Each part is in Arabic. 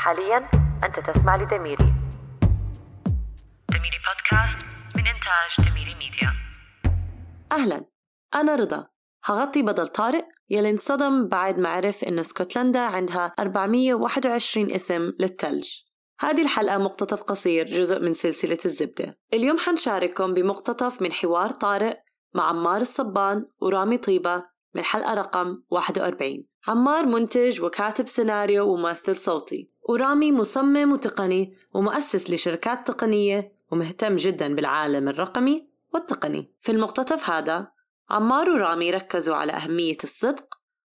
حاليا أنت تسمع لدميري دميري بودكاست من إنتاج دميري ميديا. أهلا. أنا رضا. هغطي بدل طارق يلي انصدم بعد ما عرف إنه اسكتلندا عندها 421 اسم للثلج هذه الحلقة مقتطف قصير جزء من سلسلة الزبدة. اليوم حنشارككم بمقتطف من حوار طارق مع عمار الصبان ورامي طيبة من حلقة رقم 41 عمار منتج وكاتب سيناريو وممثل صوتي. ورامي مصمم وتقني ومؤسس لشركات تقنية ومهتم جدا بالعالم الرقمي والتقني. في المقتطف هذا عمار ورامي ركزوا على أهمية الصدق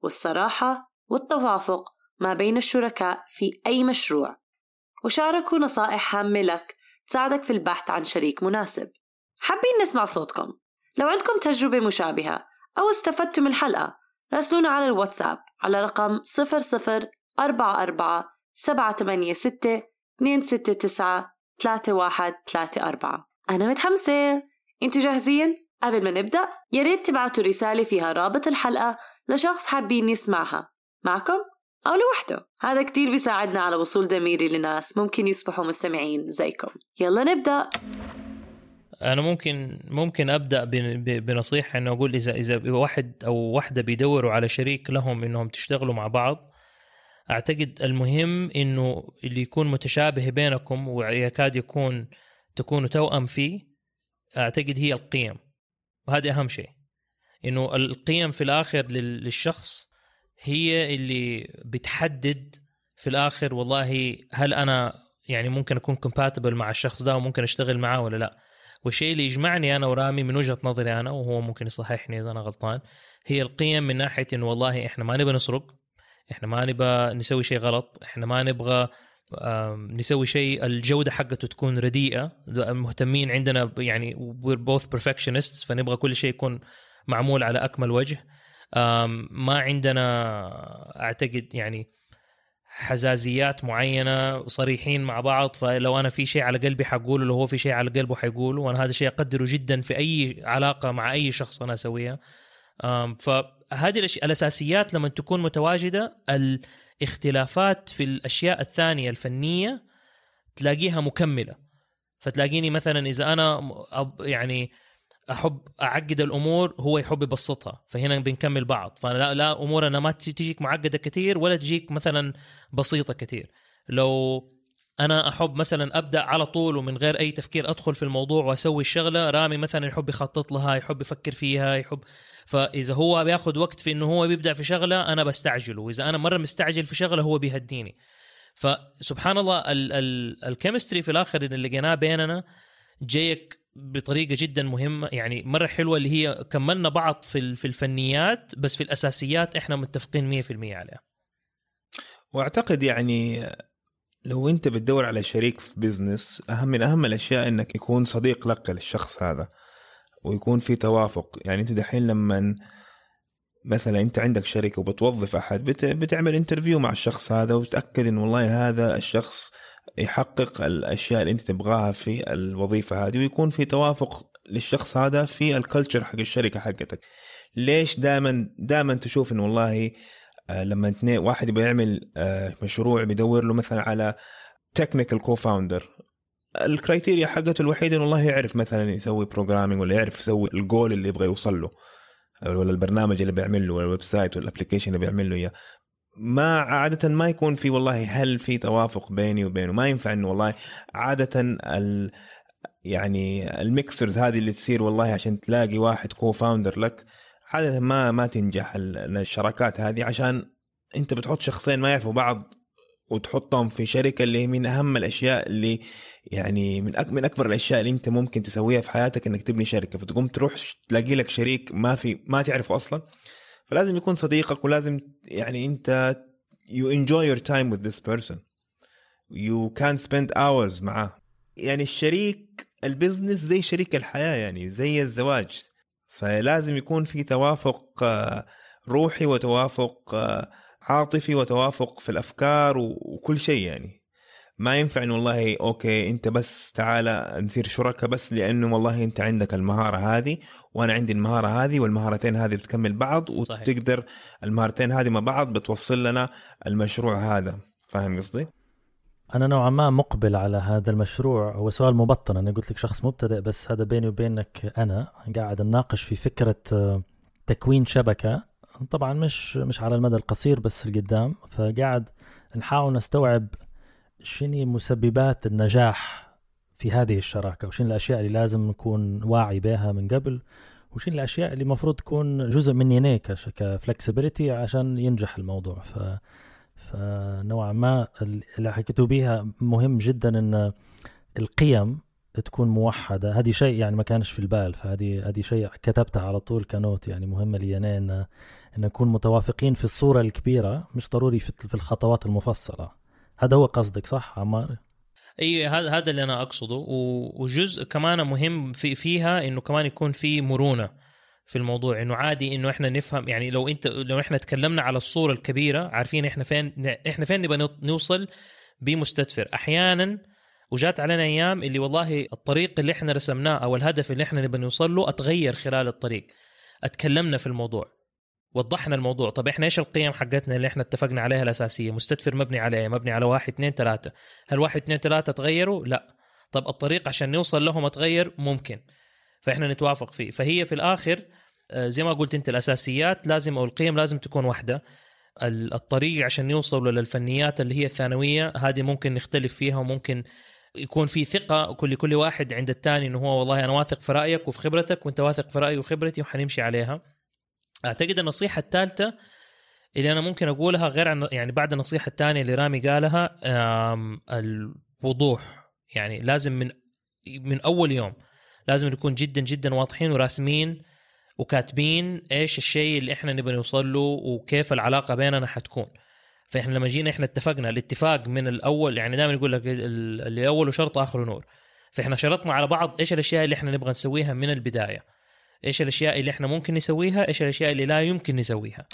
والصراحة والتوافق ما بين الشركاء في أي مشروع. وشاركوا نصائح هامة لك تساعدك في البحث عن شريك مناسب. حابين نسمع صوتكم؟ لو عندكم تجربة مشابهة أو استفدتوا من الحلقة راسلونا على الواتساب على رقم 0044 786 269 3134 أنا متحمسة. أنتوا جاهزين؟ قبل ما نبدأ يا ريت تبعتوا رسالة فيها رابط الحلقة لشخص حابين يسمعها. معكم أو لوحده. هذا كتير بيساعدنا على وصول دميري لناس ممكن يصبحوا مستمعين زيكم. يلا نبدأ. أنا ممكن ممكن أبدأ بنصيحة إنه أقول إذا إذا واحد أو واحدة بيدوروا على شريك لهم إنهم تشتغلوا مع بعض أعتقد المهم إنه اللي يكون متشابه بينكم ويكاد يكون تكونوا توأم فيه أعتقد هي القيم. وهذا أهم شيء. إنه القيم في الآخر للشخص هي اللي بتحدد في الآخر والله هل أنا يعني ممكن أكون كومباتبل مع الشخص ده وممكن أشتغل معاه ولا لا. والشيء اللي يجمعني أنا ورامي من وجهة نظري أنا وهو ممكن يصححني إذا أنا غلطان هي القيم من ناحية إنه والله إحنا ما نبغى نسرق. إحنا ما نبغى نسوي شيء غلط إحنا ما نبغى نسوي شيء الجودة حقته تكون رديئة. مهتمين عندنا يعني we're both perfectionists فنبغى كل شيء يكون معمول على أكمل وجه. ما عندنا أعتقد يعني حزازيات معينة صريحين مع بعض فلو أنا في شيء على قلبي حقوله لو هو في شيء على قلبه حيقوله وأنا هذا الشيء أقدره جدا في أي علاقة مع أي شخص أنا أسويها. فهذه الأشياء الأساسيات لما تكون متواجدة الاختلافات في الأشياء الثانية الفنية تلاقيها مكملة. فتلاقيني مثلا إذا أنا يعني أحب أعقد الأمور هو يحب يبسطها. فهنا بنكمل بعض. فلا لا أمورنا ما تجيك معقدة كثير ولا تجيك مثلا بسيطة كثير لو أنا أحب مثلا أبدأ على طول ومن غير أي تفكير أدخل في الموضوع وأسوي الشغلة. رامي مثلا يحب يخطط لها يحب يفكر فيها يحب فإذا هو بياخذ وقت في إنه هو بيبدأ في شغلة أنا بستعجله. وإذا أنا مرة مستعجل في شغلة هو بيهديني. فسبحان الله ال chemistry في الآخر اللي لقيناه بيننا جايك بطريقة جدا مهمة. يعني مرة حلوة اللي هي كملنا بعض في في الفنيات بس في الأساسيات إحنا متفقين 100% عليها. وأعتقد يعني لو انت بتدور على شريك في business أهم من أهم الأشياء إنك يكون صديق لك للشخص هذا ويكون في توافق. يعني أنت دحين لما مثلا أنت عندك شركه وبتوظف أحد بتعمل interview مع الشخص هذا وتاكد إن والله هذا الشخص يحقق الأشياء اللي أنت تبغاها في الوظيفة هذه ويكون في توافق للشخص هذا في ال culture حق الشركة حقتك. ليش دائما دائما تشوف انه والله لما اثنين واحد يبغى يعمل آه، مشروع بيدور له مثلا على technical co-founder ال criteria حقته الوحيده إنه والله يعرف مثلا يسوي programming ولا يعرف يسوي الجول اللي يبغى يوصل له ولا البرنامج اللي بيعمل له ولا ال website ولا ال application اللي بيعمل له إياه. ما عادة ما يكون في والله هل في توافق بيني وبينه. ما ينفع إنه والله عادة ال يعني ال mixers هذه اللي تصير والله عشان تلاقي واحد co-founder لك عادة ما ما تنجح الشراكات هذه عشان انت بتحط شخصين ما يعرفوا بعض وتحطهم في شركة اللي من أهم الأشياء اللي يعني من من أكبر الأشياء اللي انت ممكن تسويها في حياتك إنك تبني شركة. فتقوم تروح تلاقي لك شريك ما في ما تعرفه أصلا. فلازم يكون صديقك ولازم يعني انت you enjoy your time with this person. You can't spend hours معاه. يعني الشريك البزنس زي شريك الحياة يعني زي الزواج. فلازم يكون في توافق آه، روحي وتوافق آه، عاطفي وتوافق في الأفكار وكل شيء يعني. ما ينفع إنه والله أوكي أنت بس تعالى نصير شركاء بس لأنه والله أنت عندك المهارة هذه وأنا عندي المهارة هذه والمهارتين هذه بتكمل بعض وتقدر المهارتين هذه مع بعض بتوصل لنا المشروع هذا. فاهم قصدي؟ أنا نوعا ما مقبل على هذا المشروع. هو سؤال مبطن. أنا قلت لك شخص مبتدئ بس هذا بيني وبينك أنا قاعد نناقش في فكرة آه، تكوين شبكة. طبعا مش مش على المدى القصير بس القدام فقاعد نحاول نستوعب شنو مسببات النجاح في هذه الشراكة وشنو الأشياء اللي لازم نكون واعي بها من قبل وشنو الأشياء اللي المفروض تكون جزء مني كفلكسبيليتي عشان ينجح الموضوع. ف فنوعا ما اللي حكيتوا بيها مهم جدا إن القيم تكون موحدة. هذه شيء يعني ما كانش في البال فهذه هذه شيء كتبتها على طول كنوت يعني مهمة لي أنا ان إن نكون متوافقين في الصورة الكبيرة مش ضروري في الخطوات المفصلة. هذا هو قصدك صح عمار؟ إي هذا هذا اللي أنا أقصده. وجزء كمان مهم في فيها إنه كمان يكون في مرونة. في الموضوع إنه عادي إنه إحنا نفهم يعني لو أنت لو إحنا تكلمنا على الصورة الكبيرة عارفين إحنا فين إحنا فين نبغى نوصل بمستدفر. أحيانا وجات علينا أيام اللي والله الطريق اللي إحنا رسمناه أو الهدف اللي إحنا نبغى نوصل له أتغير خلال الطريق. اتكلمنا في الموضوع وضحنا الموضوع. طب إحنا إيش القيم حقتنا اللي إحنا اتفقنا عليها الأساسية؟ مستدفر مبني عليه مبني على واحد اثنين ثلاثة. هل واحد اثنين ثلاثة تغيروا؟ لا. طب الطريق عشان نوصل لهم أتغير ممكن. فإحنا نتوافق فيه. فهي في الآخر آه، زي ما قلت أنت الأساسيات لازم أو القيم لازم تكون واحدة. الطريق عشان يوصلوا للفنيات اللي هي الثانوية هذه ممكن نختلف فيها وممكن يكون في ثقة كل كل واحد عند الثاني إنه هو والله أنا واثق في رأيك وفي خبرتك وأنت واثق في رأيي وخبرتي وحنمشي عليها. أعتقد النصيحة الثالثة اللي أنا ممكن أقولها غير عن يعني بعد النصيحة الثانية اللي رامي قالها الوضوح. يعني لازم من من أول يوم لازم نكون جدا جدا واضحين وراسمين وكاتبين إيش الشيء اللي إحنا نبغى نوصل له وكيف العلاقة بيننا حتكون. فإحنا لما جينا إحنا اتفقنا الاتفاق من الأول يعني دائما يقول لك اللي اوله شرط اخره نور. فإحنا شرطنا على بعض إيش الأشياء اللي إحنا نبغى نسويها من البداية. إيش الأشياء اللي إحنا ممكن نسويها إيش الأشياء اللي لا يمكن نسويها.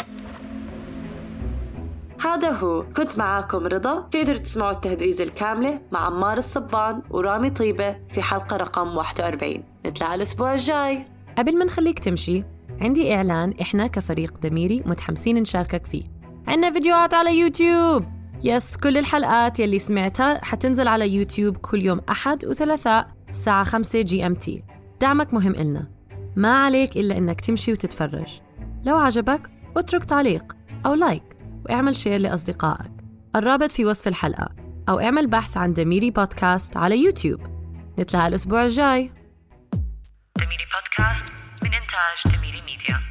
هذا هو كنت معاكم رضا. تقدروا تسمعوا التهدريز الكاملة مع عمار الصبان ورامي طيبة في حلقة رقم 41 نتلاقى الأسبوع الجاي. قبل ما نخليك تمشي عندي إعلان إحنا كفريق دميري متحمسين نشاركك فيه. عندنا فيديوهات على يوتيوب. yes كل الحلقات يلي سمعتها حتنزل على يوتيوب كل يوم أحد وثلاثاء الساعة 5 GMT. دعمك مهم إلنا. ما عليك إلا إنك تمشي وتتفرج. لو عجبك اترك تعليق أو like. واعمل share لأصدقائك. الرابط في وصف الحلقة أو اعمل بحث عن دميري بودكاست على يوتيوب. نتلاقى الأسبوع الجاي. دميري بودكاست من إنتاج دميري ميديا.